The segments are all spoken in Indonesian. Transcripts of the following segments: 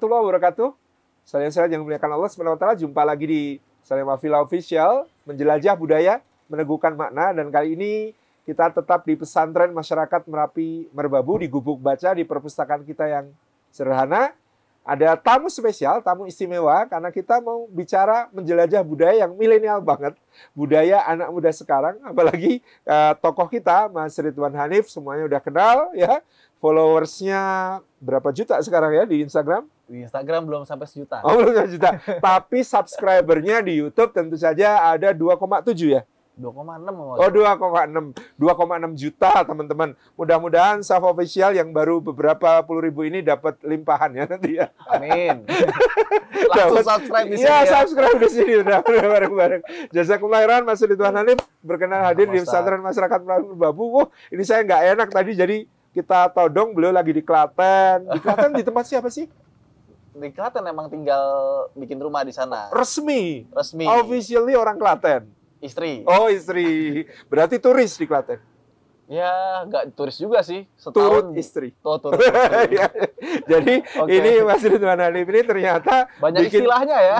warahmatullahi wabarakatuh. Saya-saya yang memuliakan Allah SWT, jumpa lagi di Salim Afila Official, menjelajah budaya, meneguhkan makna, dan kali ini kita tetap di pesantren masyarakat Merapi Merbabu, di gubuk baca, di perpustakaan kita yang sederhana. Ada tamu spesial, tamu istimewa, karena kita mau bicara menjelajah budaya yang milenial banget. Budaya anak muda sekarang, apalagi eh, tokoh kita, Mas Ridwan Hanif, semuanya udah kenal ya followersnya berapa juta sekarang ya di Instagram? Di Instagram belum sampai sejuta. Oh, belum sampai juta. Tapi subscribernya di YouTube tentu saja ada 2,7 ya. 2,6 Oh 2,6 2,6 juta teman-teman. Mudah-mudahan Saf Official yang baru beberapa puluh ribu ini dapat limpahan ya nanti ya. Amin. Langsung subscribe di sini ya. ya. subscribe di sini udah bareng-bareng. Jazakumullah khairan Mas Ridwan Hanif berkenan hadir di pesantren masyarakat Melayu Babu. Oh, ini saya nggak enak tadi jadi kita todong beliau lagi di Klaten. Di Klaten di tempat siapa sih? Di Klaten emang tinggal bikin rumah di sana. Resmi. Resmi. Officially orang Klaten. Istri. Oh istri. Berarti turis di Klaten. Ya, nggak turis juga sih. Turut Setahun. istri. Oh, turut istri. Ya. Jadi Oke. ini Mas Ridwan Hanif ini ternyata Banyak bikin, istilahnya ya.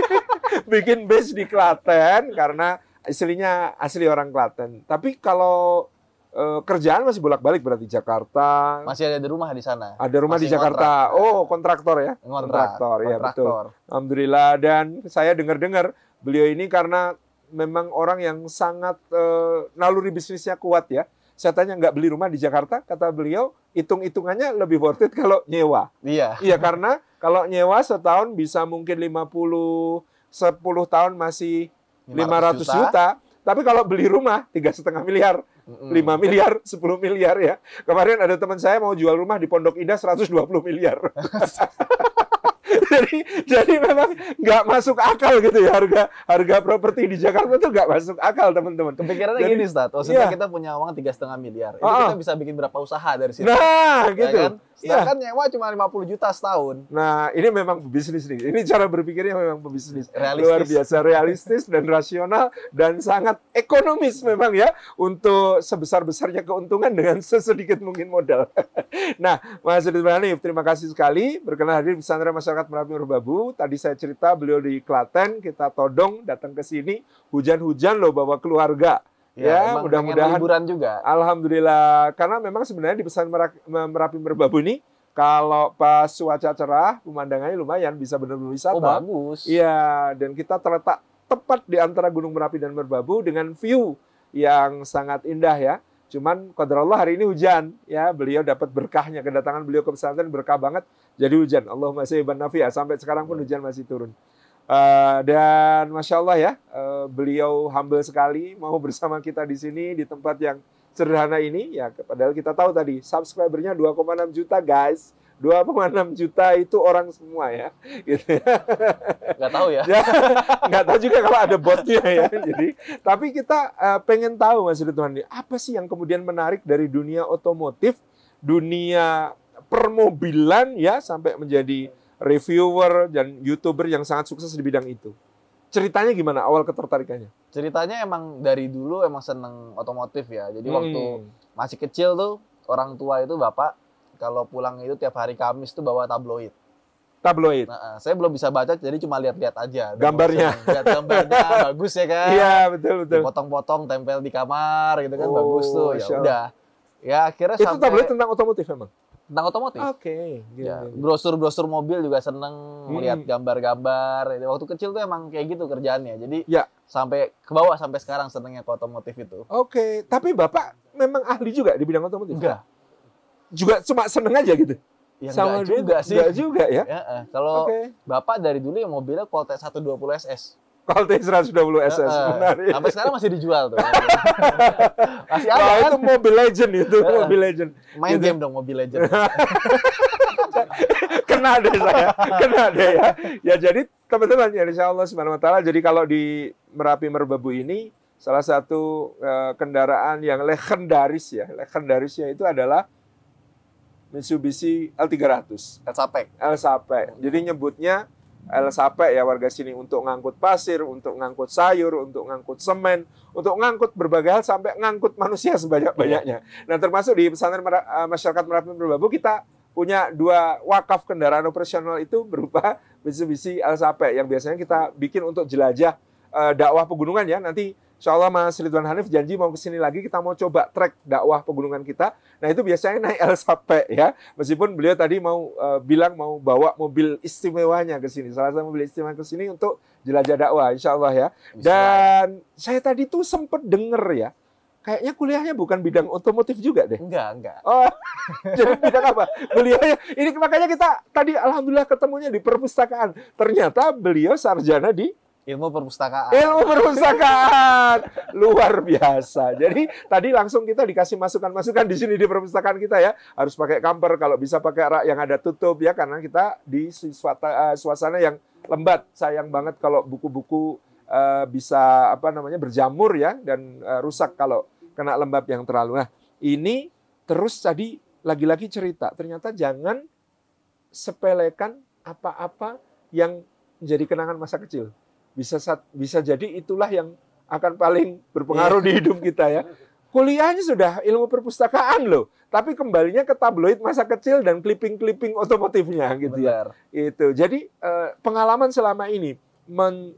bikin base di Klaten karena aslinya asli orang Klaten. Tapi kalau eh, kerjaan masih bolak-balik berarti Jakarta. Masih ada di rumah di sana. ada rumah di masih Jakarta. ngontrak. Oh, kontraktor ya. Ngontrak. Kontraktor, ya betul. Kontraktor. Alhamdulillah dan saya dengar-dengar beliau ini karena memang orang yang sangat eh, naluri bisnisnya kuat ya. Saya tanya nggak beli rumah di Jakarta, kata beliau hitung-hitungannya lebih worth it kalau nyewa. Iya. Iya karena kalau nyewa setahun bisa mungkin 50 10 tahun masih 500 juta. Tapi kalau beli rumah tiga setengah miliar. 5 miliar, 10 miliar ya. Kemarin ada teman saya mau jual rumah di Pondok Indah 120 miliar. jadi jadi memang nggak masuk akal gitu ya harga harga properti di Jakarta tuh nggak masuk akal teman-teman. Kepikirannya Jadi- gini, Ustaz. Maksudnya Iya. kita punya uang tiga setengah miliar. Itu Ah. kita bisa bikin berapa usaha dari situ. Nah, Ya gitu. kan? Iya. Sedangkan nyewa cuma 50 juta setahun. Nah, ini memang bisnis nih. Ini cara berpikirnya memang pebisnis. Realistis. Luar biasa realistis dan rasional dan sangat ekonomis memang ya untuk sebesar-besarnya keuntungan dengan sesedikit mungkin modal. nah, Mas Ridwan Hanif, terima kasih sekali berkenan hadir di pesantren masyarakat Merapi Merbabu. Tadi saya cerita beliau di Klaten, kita todong datang ke sini, hujan-hujan loh bawa keluarga. Ya, emang mudah-mudahan liburan juga. Alhamdulillah, karena memang sebenarnya di pesan Merapi Merbabu ini kalau pas cuaca cerah, pemandangannya lumayan bisa benar-benar wisata. Oh, bagus. Iya, dan kita terletak tepat di antara Gunung Merapi dan Merbabu dengan view yang sangat indah ya. Cuman qadarullah hari ini hujan ya, beliau dapat berkahnya kedatangan beliau ke pesantren berkah banget jadi hujan. Allahumma sayyiban nafi'a sampai sekarang pun hujan masih turun. Eh, dan masya Allah ya, eh, beliau humble sekali mau bersama kita di sini di tempat yang sederhana ini ya. Padahal kita tahu tadi subscribernya 2,6 juta guys. 2,6 juta itu orang semua ya. Gitu ya. Nggak tahu ya. ya nggak tahu juga kalau ada botnya ya. Jadi tapi kita eh, pengen tahu Mas Ridwan apa sih yang kemudian menarik dari dunia otomotif, dunia permobilan ya sampai menjadi reviewer dan youtuber yang sangat sukses di bidang itu. Ceritanya gimana awal ketertarikannya? Ceritanya emang dari dulu emang seneng otomotif ya. Jadi waktu Hmm. masih kecil tuh orang tua itu bapak kalau pulang itu tiap hari Kamis tuh bawa tabloid. tabloid. Nah, saya belum bisa baca jadi cuma lihat-lihat aja. Gambarnya. Lihat gambarnya bagus ya kan. Iya betul betul. Potong-potong tempel di kamar gitu kan Oh, bagus tuh. Ya Masya Allah. udah. Ya akhirnya Itu sampai tabloid tentang otomotif memang. Tentang otomotif. Oke. Ya, gini. brosur-brosur mobil juga seneng melihat Hmm. gambar-gambar. Waktu kecil tuh emang kayak gitu kerjaannya. Jadi Ya. sampai ke bawah sampai sekarang senengnya ke otomotif itu. Oke, tapi bapak memang ahli juga di bidang otomotif. Enggak. Juga cuma seneng aja gitu. Ya Sama enggak juga sih. Enggak juga ya. Ya, eh, kalau Oke. Bapak dari dulu yang mobilnya Colt 120 SS. Colt 120 SS. Eh, eh, Menarik. Sampai sekarang masih dijual tuh. masih ada kan? itu mobil legend itu, Eh, eh. mobil legend. Main gitu. game dong mobil legend. Kena deh saya, kena deh ya. Ya jadi teman-teman ya insya Allah subhanahu wa ta'ala. Jadi kalau di Merapi Merbabu ini salah satu eh, kendaraan yang legendaris ya. Legendarisnya itu adalah Mitsubishi L300. El Sapek. El Sape. Jadi nyebutnya El Sape ya warga sini untuk ngangkut pasir, untuk ngangkut sayur, untuk ngangkut semen, untuk ngangkut berbagai hal sampai ngangkut manusia sebanyak-banyaknya. Nah termasuk di pesantren eh, masyarakat Merapi Merbabu kita punya dua wakaf kendaraan operasional itu berupa Mitsubishi Alsape yang biasanya kita bikin untuk jelajah uh, dakwah pegunungan ya. Nanti Insya Allah Mas Ridwan Hanif janji mau ke sini lagi kita mau coba trek dakwah pegunungan kita. Nah itu biasanya naik El Sape ya. Meskipun beliau tadi mau uh, bilang mau bawa mobil istimewanya ke sini. Salah satu mobil istimewa ke sini untuk jelajah dakwah Insya Allah ya. Dan saya tadi tuh sempet denger ya. Kayaknya kuliahnya bukan bidang otomotif juga deh. Enggak, enggak. Oh, jadi bidang apa? Beliaunya, ini makanya kita tadi Alhamdulillah ketemunya di perpustakaan. Ternyata beliau sarjana di Ilmu perpustakaan. Ilmu perpustakaan luar biasa. Jadi tadi langsung kita dikasih masukan-masukan di sini di perpustakaan kita ya. Harus pakai kamper kalau bisa pakai rak yang ada tutup ya karena kita di eh, suasana yang lembat. Sayang banget kalau buku-buku uh, bisa apa namanya berjamur ya dan uh, rusak kalau kena lembab yang terlalu. Nah, ini terus tadi lagi-lagi cerita. Ternyata jangan sepelekan apa-apa yang menjadi kenangan masa kecil bisa bisa jadi itulah yang akan paling berpengaruh di iya. hidup kita ya. Kuliahnya sudah ilmu perpustakaan loh, tapi kembalinya ke tabloid masa kecil dan clipping-clipping otomotifnya gitu ya. Benar. ya. Itu. Jadi eh, pengalaman selama ini men,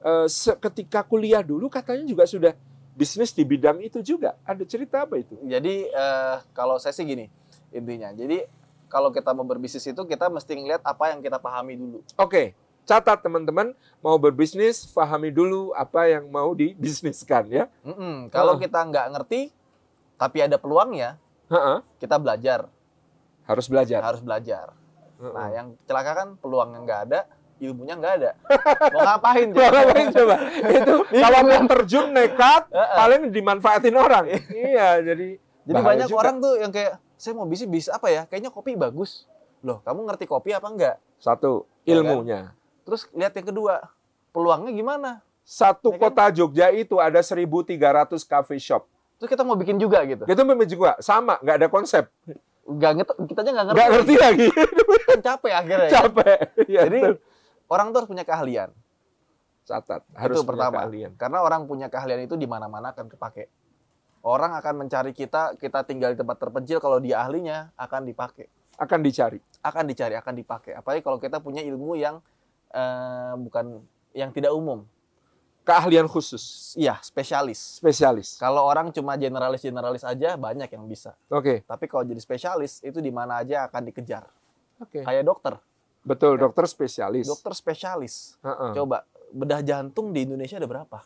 eh, ketika kuliah dulu katanya juga sudah bisnis di bidang itu juga. Ada cerita apa itu? Jadi uh, kalau saya sih gini intinya. Jadi kalau kita mau berbisnis itu kita mesti ngeliat apa yang kita pahami dulu. Oke. Okay catat teman-teman mau berbisnis pahami dulu apa yang mau dibisniskan ya. Mm -mm. Kalau uh. kita nggak ngerti tapi ada peluangnya, -uh. kita belajar. Harus belajar. Harus belajar. -uh. Nah yang celaka kan peluang yang nggak ada, ilmunya nggak ada. Mau ngapain? Mau ngapain coba? Itu kalau mau terjun nekat, paling dimanfaatin orang. iya jadi. Jadi banyak juga. orang tuh yang kayak saya mau bisnis bisnis apa ya? Kayaknya kopi bagus. Loh, kamu ngerti kopi apa enggak? Satu, iya ilmunya. Ya kan? Terus lihat yang kedua, peluangnya gimana? Satu ya kan? kota Jogja itu ada 1.300 cafe shop. Terus kita mau bikin juga gitu? Kita mau bikin juga, sama, nggak ada konsep. Nggak ngerti, kita aja nggak ngerti. Nggak ngerti lagi. kan capek akhirnya. Ya. Capek. Ya, Jadi betul. orang tuh harus punya keahlian. Catat, harus itu pertama. Keahlian. Karena orang punya keahlian itu di mana-mana akan kepake. Orang akan mencari kita, kita tinggal di tempat terpencil, kalau dia ahlinya akan dipakai. Akan dicari. Akan dicari, akan dipakai. Apalagi kalau kita punya ilmu yang uh, bukan yang tidak umum. Keahlian khusus. Iya, spesialis. Spesialis. Kalau orang cuma generalis-generalis aja banyak yang bisa. Oke. Okay. Tapi kalau jadi spesialis itu di mana aja akan dikejar. Oke. Okay. Kayak dokter. Betul, dokter spesialis. Dokter spesialis. Uh -uh. Coba bedah jantung di Indonesia ada berapa?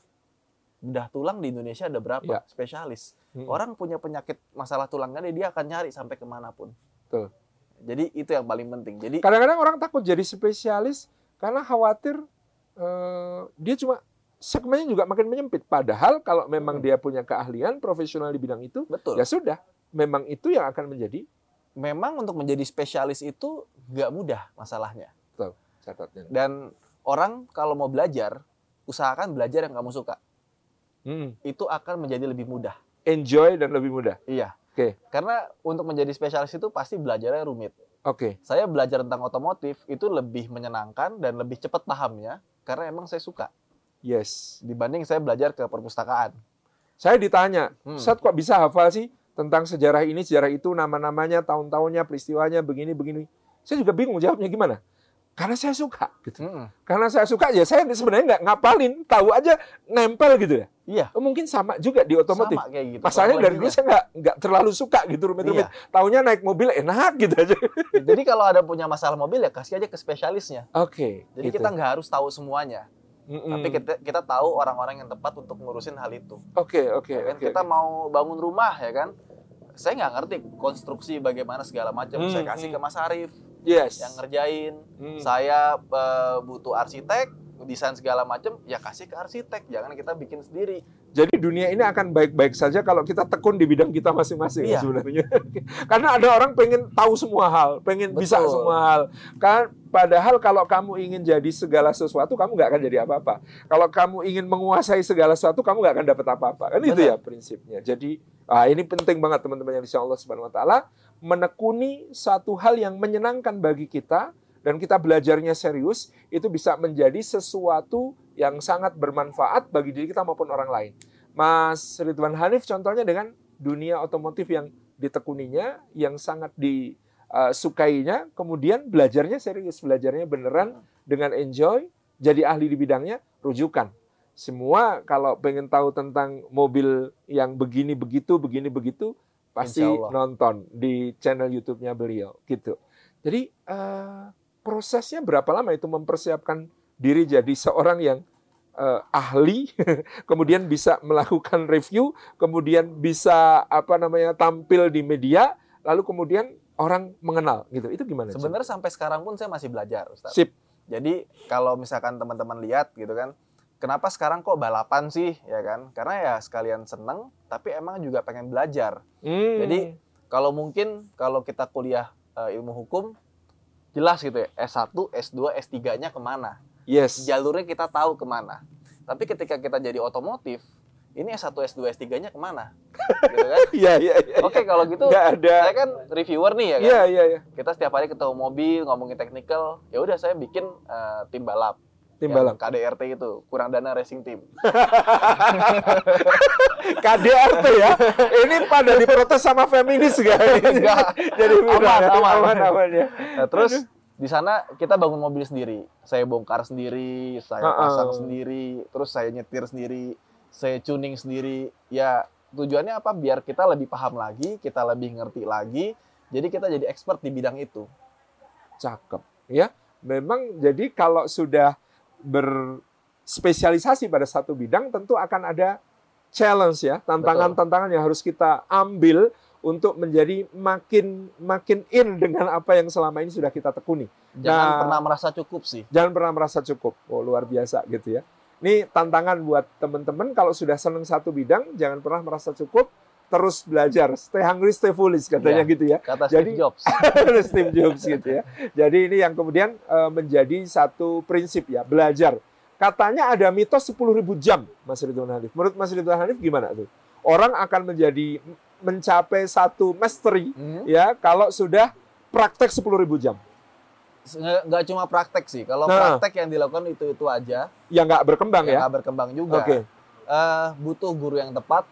Bedah tulang di Indonesia ada berapa? Ya. Spesialis. Hmm. Orang punya penyakit masalah tulang kan dia akan nyari sampai ke mana pun. Betul. Jadi itu yang paling penting. Jadi kadang-kadang orang takut jadi spesialis karena khawatir uh, dia cuma segmennya juga makin menyempit. Padahal kalau memang dia punya keahlian profesional di bidang itu, Betul. ya sudah, memang itu yang akan menjadi. Memang untuk menjadi spesialis itu nggak mudah masalahnya. Betul, catatnya. Dan orang kalau mau belajar, usahakan belajar yang kamu suka. Hmm. Itu akan menjadi lebih mudah. Enjoy dan lebih mudah. Iya. Oke. Okay. Karena untuk menjadi spesialis itu pasti belajarnya rumit. Oke. Okay. Saya belajar tentang otomotif itu lebih menyenangkan dan lebih cepat pahamnya karena emang saya suka. Yes. Dibanding saya belajar ke perpustakaan. Saya ditanya, hmm. Saat kok bisa hafal sih tentang sejarah ini, sejarah itu, nama-namanya, tahun-tahunnya, peristiwanya, begini-begini. Saya juga bingung jawabnya gimana karena saya suka gitu. Mm -hmm. Karena saya suka ya saya sebenarnya nggak ngapalin, tahu aja nempel gitu ya. Iya. Oh, mungkin sama juga di otomotif. Sama kayak gitu. Masalahnya dari dulu saya nggak nggak terlalu suka gitu rumit-rumit. Iya. Taunya naik mobil enak gitu aja. Jadi kalau ada punya masalah mobil ya kasih aja ke spesialisnya. Oke. Okay, Jadi gitu. kita nggak harus tahu semuanya. Mm -mm. Tapi kita, kita tahu orang-orang yang tepat untuk ngurusin hal itu. Oke, okay, oke. Okay, ya kan? okay, kita okay. mau bangun rumah ya kan. Saya nggak ngerti konstruksi bagaimana segala macam. Mm, saya kasih ke Mas Arif yes. yang ngerjain. Hmm. Saya uh, butuh arsitek, desain segala macam, ya kasih ke arsitek. Jangan kita bikin sendiri. Jadi dunia ini akan baik-baik saja kalau kita tekun di bidang kita masing-masing iya. sebenarnya. Karena ada orang pengen tahu semua hal, pengen Betul. bisa semua hal. Kan padahal kalau kamu ingin jadi segala sesuatu, kamu nggak akan jadi apa-apa. Kalau kamu ingin menguasai segala sesuatu, kamu nggak akan dapat apa-apa. Kan Benar. itu ya prinsipnya. Jadi ah, ini penting banget teman-teman yang insya Allah Subhanahu Wa Taala menekuni satu hal yang menyenangkan bagi kita dan kita belajarnya serius, itu bisa menjadi sesuatu yang sangat bermanfaat bagi diri kita maupun orang lain. Mas Ridwan Hanif contohnya dengan dunia otomotif yang ditekuninya, yang sangat di uh, sukainya, kemudian belajarnya serius, belajarnya beneran dengan enjoy, jadi ahli di bidangnya, rujukan. Semua kalau pengen tahu tentang mobil yang begini begitu, begini begitu, pasti nonton di channel YouTube-nya beliau, gitu. Jadi uh, prosesnya berapa lama itu mempersiapkan diri jadi seorang yang uh, ahli, kemudian bisa melakukan review, kemudian bisa apa namanya tampil di media, lalu kemudian orang mengenal gitu. Itu gimana? Sebenarnya sampai sekarang pun saya masih belajar, Ustaz. Sip. Jadi kalau misalkan teman-teman lihat gitu kan, kenapa sekarang kok balapan sih, ya kan? Karena ya sekalian seneng, tapi emang juga pengen belajar. Hmm. Jadi kalau mungkin kalau kita kuliah uh, ilmu hukum, jelas gitu ya, S1, S2, S3-nya ke mana? Yes. Jalurnya kita tahu ke mana. Tapi ketika kita jadi otomotif, ini S1, S2, S3-nya ke mana? gitu kan? Iya, iya, iya. Oke, kalau gitu Gak ada. saya kan reviewer nih ya kan? Iya, iya, iya. Kita setiap hari ketemu mobil, ngomongin technical, ya udah saya bikin uh, tim balap. Tim balap. KDRT itu, kurang dana racing team. KDRT ya? Ini pada diprotes sama feminis gak? Enggak. Jadi aman, ya? aman, aman, aman ya. Nah, terus di sana kita bangun mobil sendiri. Saya bongkar sendiri, saya pasang sendiri, terus saya nyetir sendiri saya tuning sendiri ya tujuannya apa biar kita lebih paham lagi kita lebih ngerti lagi jadi kita jadi expert di bidang itu cakep ya memang jadi kalau sudah berspesialisasi pada satu bidang tentu akan ada challenge ya tantangan-tantangan yang harus kita ambil untuk menjadi makin makin in dengan apa yang selama ini sudah kita tekuni. Jangan nah, pernah merasa cukup sih. Jangan pernah merasa cukup. Oh, luar biasa gitu ya. Ini tantangan buat teman-teman kalau sudah senang satu bidang jangan pernah merasa cukup terus belajar. Stay hungry, stay foolish katanya ya, gitu ya. Kata Jadi, Steve Jobs. Steve Jobs gitu ya. Jadi ini yang kemudian uh, menjadi satu prinsip ya, belajar. Katanya ada mitos 10.000 jam, Mas Ridwan Hanif. Menurut Mas Ridwan Hanif gimana tuh? Orang akan menjadi mencapai satu mastery hmm. ya kalau sudah praktek 10.000 jam nggak cuma praktek sih. Kalau nah. praktek yang dilakukan itu itu aja. Yang nggak berkembang ya? Nggak berkembang juga. Oke. Okay. Uh, eh, butuh guru yang tepat.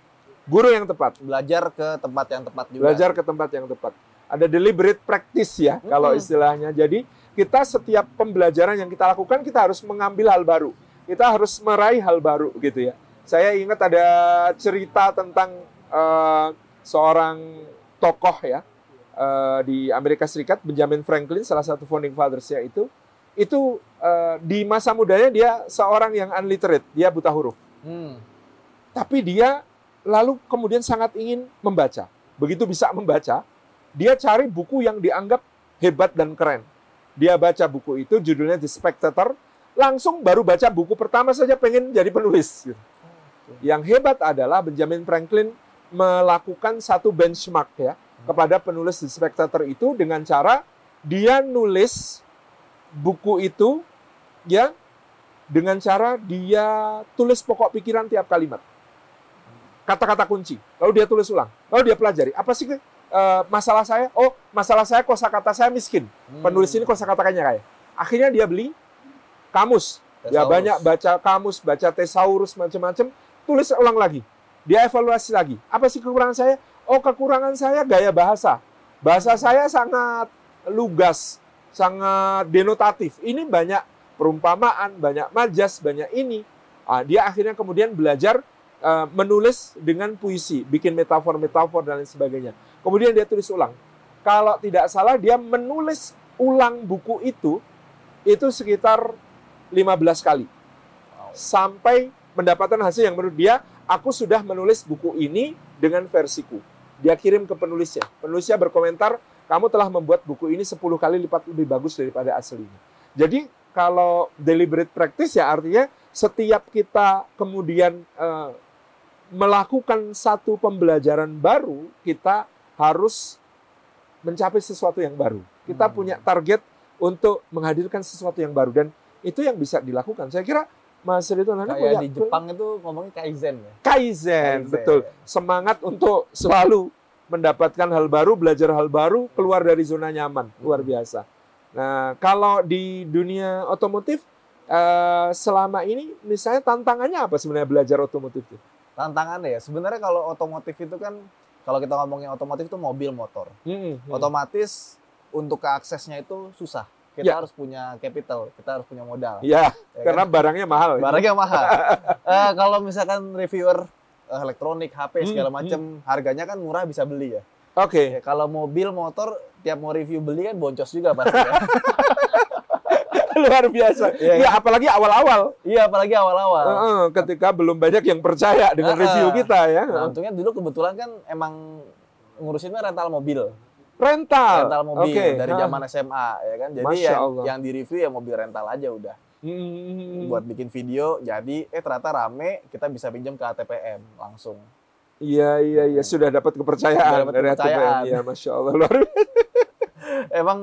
Guru yang tepat. Belajar ke tempat yang tepat juga. Belajar ke tempat yang tepat. Ada deliberate practice ya hmm. kalau istilahnya. Jadi kita setiap pembelajaran yang kita lakukan kita harus mengambil hal baru. Kita harus meraih hal baru gitu ya. Saya ingat ada cerita tentang uh, seorang tokoh ya uh, di Amerika Serikat, Benjamin Franklin, salah satu founding fathers-nya itu, itu uh, di masa mudanya dia seorang yang unliterate, dia buta huruf. Hmm. Tapi dia lalu kemudian sangat ingin membaca. Begitu bisa membaca, dia cari buku yang dianggap hebat dan keren. Dia baca buku itu, judulnya The Spectator, langsung baru baca buku pertama saja pengen jadi penulis. Yang hebat adalah Benjamin Franklin melakukan satu benchmark ya kepada penulis di Spectator itu dengan cara dia nulis buku itu ya dengan cara dia tulis pokok pikiran tiap kalimat. Kata-kata kunci. Lalu dia tulis ulang. Lalu dia pelajari. Apa sih uh, masalah saya? Oh, masalah saya kosakata saya miskin. Hmm. Penulis ini kosakatanya kaya. Akhirnya dia beli kamus. Tesaurus. Ya banyak baca kamus, baca tesaurus macam-macam, tulis ulang lagi. Dia evaluasi lagi. Apa sih kekurangan saya? Oh kekurangan saya gaya bahasa. Bahasa saya sangat lugas, sangat denotatif. Ini banyak perumpamaan, banyak majas, banyak ini. Ah, dia akhirnya kemudian belajar uh, menulis dengan puisi, bikin metafor-metafor dan lain sebagainya. Kemudian dia tulis ulang. Kalau tidak salah dia menulis ulang buku itu itu sekitar 15 kali. Sampai mendapatkan hasil yang menurut dia, aku sudah menulis buku ini dengan versiku. Dia kirim ke penulisnya. Penulisnya berkomentar, kamu telah membuat buku ini 10 kali lipat lebih bagus daripada aslinya. Jadi kalau deliberate practice ya artinya setiap kita kemudian uh, melakukan satu pembelajaran baru, kita harus mencapai sesuatu yang baru. Kita hmm. punya target untuk menghadirkan sesuatu yang baru dan itu yang bisa dilakukan. Saya kira Mas Rito nanti punya di Jepang itu ngomongnya kaizen ya. Kaizen, kaizen betul. Semangat untuk selalu mendapatkan hal baru, belajar hal baru, keluar dari zona nyaman, luar hmm. biasa. Nah, kalau di dunia otomotif uh, selama ini misalnya tantangannya apa sebenarnya belajar otomotif itu? Tantangannya ya, sebenarnya kalau otomotif itu kan kalau kita ngomongin otomotif itu mobil motor. Hmm, hmm. Otomatis untuk keaksesnya itu susah. Kita Ya. harus punya capital, kita harus punya modal. Ya, ya karena kan? barangnya mahal. barangnya mahal. Eh, kalau misalkan reviewer eh, elektronik, HP Hmm, segala macam, harganya kan murah bisa beli ya. Oke. Ya, kalau mobil, motor tiap mau review beli kan boncos juga pasti ya. Luar biasa. Iya, Iya, apalagi awal-awal. iya, apalagi awal-awal. Heeh, ketika belum banyak yang percaya dengan Heeh. review kita ya. Nah, untungnya dulu kebetulan kan emang ngurusinnya rental mobil. Rental. rental mobil Oke. dari Hah. zaman SMA ya kan. Jadi Masya yang Allah. yang di review ya mobil rental aja udah. Hmm. Buat bikin video jadi eh ternyata rame kita bisa pinjam ke ATPM langsung. Iya iya iya sudah dapat kepercayaan Sudah dapat dari kepercayaan. ATPM. Iya, masya Allah luar biasa. Emang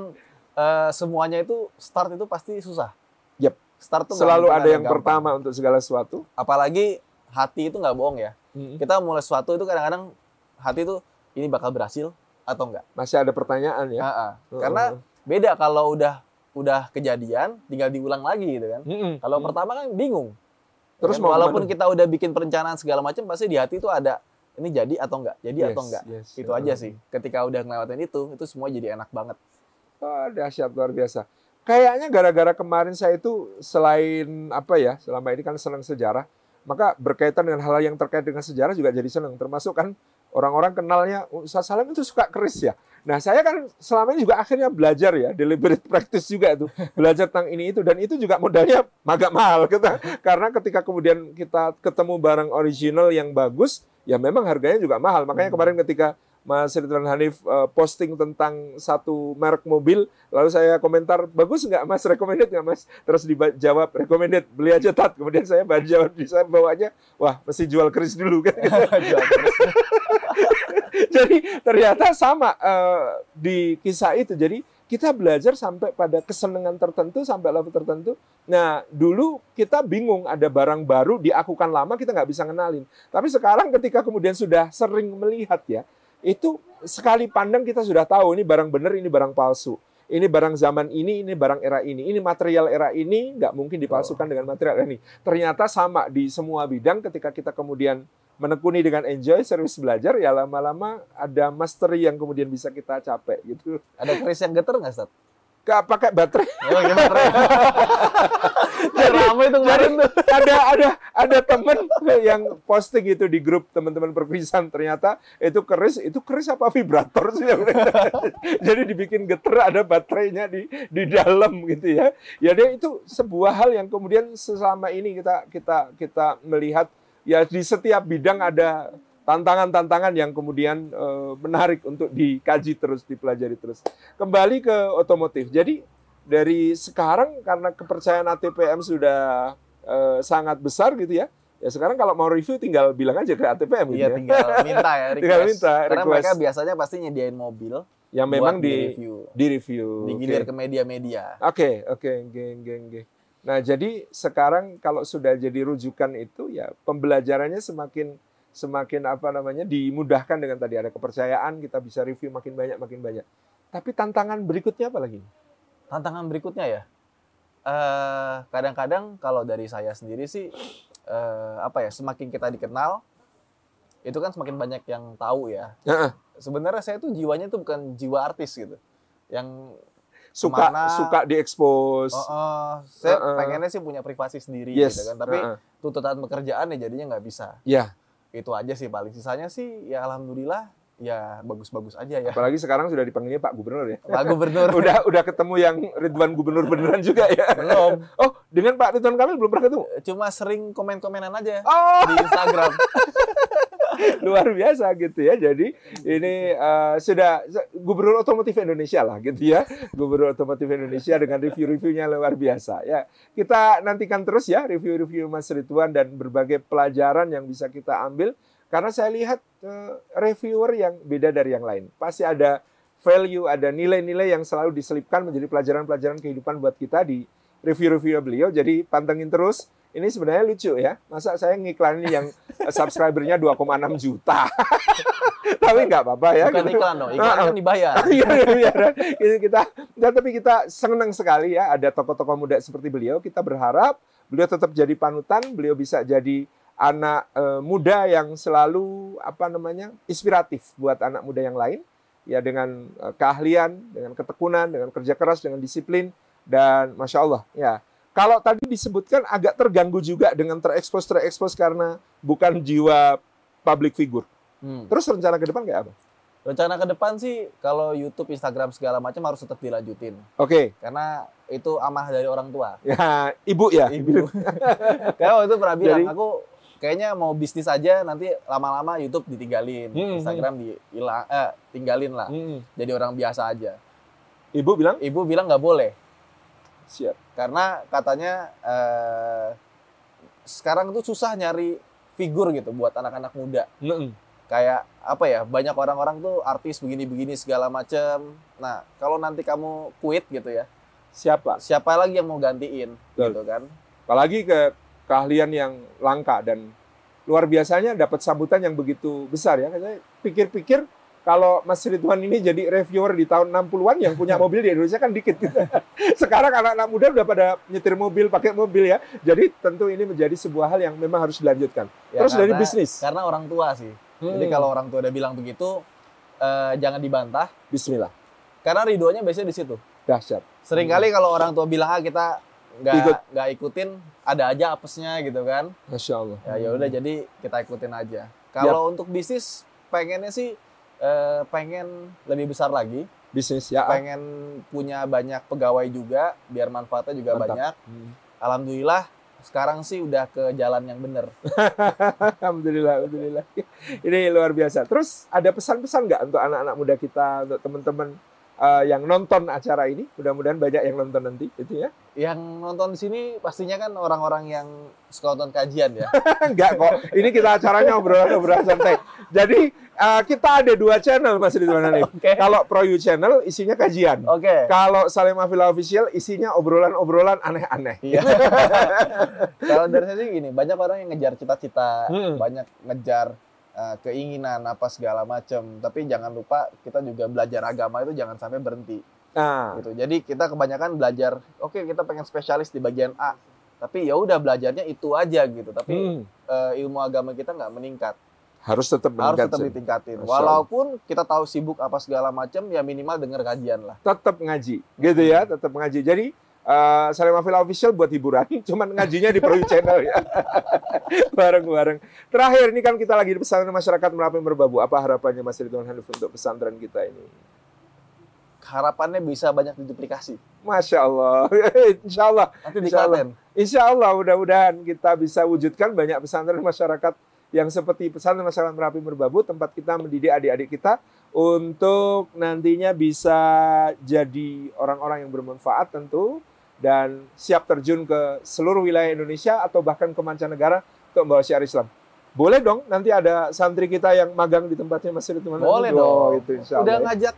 eh, semuanya itu start itu pasti susah. Yep. Start tuh Selalu ada yang gampang. pertama untuk segala sesuatu. Apalagi hati itu nggak bohong ya. Hmm. Kita mulai sesuatu itu kadang-kadang hati itu ini bakal berhasil atau enggak. Masih ada pertanyaan ya. Heeh. Karena beda kalau udah udah kejadian tinggal diulang lagi gitu kan. Mm-mm. Kalau Mm. pertama kan bingung. Terus kan? mau walaupun ke mana? kita udah bikin perencanaan segala macam pasti di hati itu ada ini jadi atau enggak, jadi Yes, atau enggak. yes. Itu aja sih. Ketika udah ngelewatin itu, itu semua jadi enak banget. Oh, dahsyat luar biasa. Kayaknya gara-gara kemarin saya itu selain apa ya, selama ini kan senang sejarah, maka berkaitan dengan hal yang terkait dengan sejarah juga jadi senang. Termasuk kan orang-orang kenalnya Ustaz Salam itu suka keris ya. Nah saya kan selama ini juga akhirnya belajar ya, deliberate practice juga itu. Belajar tentang ini itu. Dan itu juga modalnya agak mahal. Kita, karena ketika kemudian kita ketemu barang original yang bagus, ya memang harganya juga mahal. Makanya Hmm. kemarin ketika Mas Ridwan Hanif eh, posting tentang satu merek mobil, lalu saya komentar, bagus nggak Mas, recommended nggak Mas? Terus dijawab, recommended, beli aja tat. Kemudian saya baca jawab, saya bawanya, wah mesti jual keris dulu kan. Jadi ternyata sama eh, di kisah itu. Jadi kita belajar sampai pada kesenangan tertentu, sampai level tertentu. Nah, dulu kita bingung ada barang baru diakukan lama kita nggak bisa ngenalin. Tapi sekarang ketika kemudian sudah sering melihat ya, itu sekali pandang kita sudah tahu ini barang benar, ini barang palsu. Ini barang zaman ini, ini barang era ini. Ini material era ini nggak mungkin dipalsukan dengan material ini. Ternyata sama di semua bidang ketika kita kemudian menekuni dengan enjoy, serius belajar, ya lama-lama ada mastery yang kemudian bisa kita capai gitu. Ada keris yang geter nggak, Stat? Gak pakai baterai. Ya, geter. Jadi- Ramai tuh kemarin tuh. ada ada ada temen yang posting itu di grup teman-teman perkuisan ternyata itu keris itu keris apa vibrator sih? Jadi dibikin geter ada baterainya di di dalam gitu ya. Ya dia itu sebuah hal yang kemudian selama ini kita kita kita melihat ya di setiap bidang ada tantangan-tantangan yang kemudian eh, menarik untuk dikaji terus dipelajari terus. Kembali ke otomotif. Jadi dari sekarang karena kepercayaan ATPM sudah eh, sangat besar gitu ya. Ya sekarang kalau mau review tinggal bilang aja ke ATPM gitu Iya, ya. tinggal minta ya request. Tinggal minta Karena request. mereka biasanya pasti nyediain mobil Yang memang di review, di review. digilir Oke. ke media-media. Oke, oke, geng, geng, geng. Nah, jadi sekarang kalau sudah jadi rujukan itu ya pembelajarannya semakin semakin apa namanya dimudahkan dengan tadi ada kepercayaan, kita bisa review makin banyak makin banyak. Tapi tantangan berikutnya apa lagi? Tantangan berikutnya ya, eh, kadang-kadang kalau dari saya sendiri sih, eh, apa ya, semakin kita dikenal, itu kan semakin banyak yang tahu ya. Heeh. Sebenarnya saya tuh jiwanya tuh bukan jiwa artis gitu, yang Suka Kemana- suka diekspos. oh, oh, saya Heeh. pengennya sih punya privasi sendiri yes. gitu kan, tapi heeh. tuntutan pekerjaan ya jadinya nggak bisa. Ya, Itu aja sih paling sisanya sih ya alhamdulillah ya bagus-bagus aja ya. apalagi sekarang sudah dipanggilnya Pak Gubernur ya. Pak Gubernur udah udah ketemu yang Ridwan Gubernur beneran juga ya. belum, Oh, dengan Pak Ridwan Kamil belum pernah ketemu. cuma sering komen-komenan aja Oh, di Instagram. luar biasa gitu ya. Jadi ini eh, sudah Gubernur Otomotif Indonesia lah gitu ya. Gubernur Otomotif Indonesia dengan review-reviewnya luar biasa ya. Kita nantikan terus ya review-review Mas Ridwan dan berbagai pelajaran yang bisa kita ambil karena saya lihat eh, reviewer yang beda dari yang lain. Pasti ada value, ada nilai-nilai yang selalu diselipkan menjadi pelajaran-pelajaran kehidupan buat kita di review-review beliau. Jadi pantengin terus. Ini sebenarnya lucu ya. Masa saya ngiklanin yang subscribernya 2,6 juta. Tapi nggak apa-apa ya. Bukan gitu. iklan dong, iklan kan dibayar. Iya, iya, iya. Ini kita, nah, tapi kita senang sekali ya ada tokoh-tokoh muda seperti beliau. Kita berharap beliau tetap jadi panutan, beliau bisa jadi anak eh, muda yang selalu apa namanya inspiratif buat anak muda yang lain. ya dengan uh, keahlian, dengan ketekunan, dengan kerja keras, dengan disiplin dan masya Allah ya. Kalau tadi disebutkan agak terganggu juga dengan terekspos terekspos karena bukan jiwa public figure. Hmm. Terus rencana ke depan kayak apa? Rencana ke depan sih kalau YouTube, Instagram segala macam harus tetap dilanjutin. Oke. Okay. Karena itu amanah dari orang tua. Ya, ibu ya. Ibu. Karena waktu itu pernah bilang, Jadi, aku kayaknya mau bisnis aja nanti lama-lama YouTube ditinggalin, hmm, hmm. Instagram dihilang, eh, tinggalin lah. Hmm. Jadi orang biasa aja. Ibu bilang? Ibu bilang nggak boleh. Siap. Karena katanya eh, sekarang itu susah nyari figur gitu buat anak-anak muda. Hmm kayak apa ya banyak orang-orang tuh artis begini-begini segala macem nah kalau nanti kamu quit gitu ya siapa siapa lagi yang mau gantiin Betul. gitu kan apalagi ke keahlian yang langka dan luar biasanya dapat sambutan yang begitu besar ya saya pikir-pikir kalau Mas Ridwan ini jadi reviewer di tahun 60-an yang punya mobil di Indonesia kan dikit. Sekarang anak-anak muda udah pada nyetir mobil, pakai mobil ya. Jadi tentu ini menjadi sebuah hal yang memang harus dilanjutkan. Ya, Terus karena, dari bisnis. Karena orang tua sih. Hmm. Jadi kalau orang tua udah bilang begitu, uh, jangan dibantah. Bismillah. Karena ridhonya biasanya di situ. Dahsyat. Seringkali hmm. kalau orang tua bilang ah kita nggak Ikut. nggak ikutin, ada aja apesnya gitu kan. Masya Allah. Ya ya udah hmm. jadi kita ikutin aja. Kalau ya. untuk bisnis pengennya sih uh, pengen lebih besar lagi. Bisnis ya. Pengen punya banyak pegawai juga, biar manfaatnya juga Mantap. banyak. Hmm. Alhamdulillah sekarang sih udah ke jalan yang benar. alhamdulillah, alhamdulillah. Ini luar biasa. Terus ada pesan-pesan nggak untuk anak-anak muda kita, untuk teman-teman uh, yang nonton acara ini? Mudah-mudahan banyak yang nonton nanti, itu ya. Yang nonton di sini pastinya kan orang-orang yang suka nonton kajian ya. Enggak kok. Ini kita acaranya obrolan-obrolan santai. Jadi uh, kita ada dua channel Mas Ridwan Hanif. Okay. Kalau Pro You channel isinya kajian. Oke. Okay. Kalau Salim Afila official isinya obrolan-obrolan aneh-aneh. Iya. Kalau dari saya sih gini, banyak orang yang ngejar cita-cita, hmm. banyak ngejar uh, keinginan apa segala macam. Tapi jangan lupa kita juga belajar agama itu jangan sampai berhenti. Nah. Gitu. Jadi kita kebanyakan belajar, oke okay, kita pengen spesialis di bagian A, tapi ya udah belajarnya itu aja gitu. Tapi hmm. uh, ilmu agama kita nggak meningkat harus tetap harus tetap ditingkatin. Walaupun kita tahu sibuk apa segala macam, ya minimal dengar kajian lah. Tetap ngaji, gitu ya, tetap ngaji. Jadi uh, Salim Afil Official buat hiburan, cuman ngajinya di Pro Channel ya. Bareng-bareng. Terakhir ini kan kita lagi di pesantren masyarakat Merapi Merbabu. Apa harapannya Mas Ridwan Hanif untuk pesantren kita ini? Harapannya bisa banyak diduplikasi. Masya Allah. Insya Allah. Nanti Insya Allah. Insya Allah mudah-mudahan kita bisa wujudkan banyak pesantren masyarakat yang seperti pesan masyarakat Merapi Merbabu tempat kita mendidik adik-adik kita untuk nantinya bisa jadi orang-orang yang bermanfaat tentu dan siap terjun ke seluruh wilayah Indonesia atau bahkan ke mancanegara untuk membawa syiar Islam. Boleh dong nanti ada santri kita yang magang di tempatnya Mas Ridwan. Boleh dong. Itu, insya Allah. Udah ngajak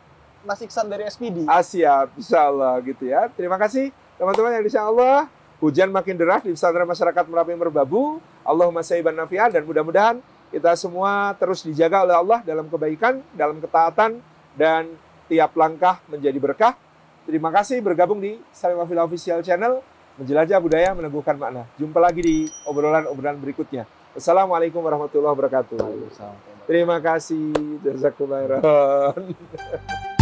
Mas Iksan dari SPD. Ah, siap, insya Allah gitu ya. Terima kasih teman-teman yang insya Allah hujan makin deras di pesantren masyarakat Merapi Merbabu. Allahumma sayyiban nafi'an dan mudah-mudahan kita semua terus dijaga oleh Allah dalam kebaikan, dalam ketaatan dan tiap langkah menjadi berkah. Terima kasih bergabung di Salim Afil Official Channel menjelajah budaya meneguhkan makna. Jumpa lagi di obrolan-obrolan berikutnya. Assalamualaikum warahmatullahi wabarakatuh. Terima kasih. Jazakumullah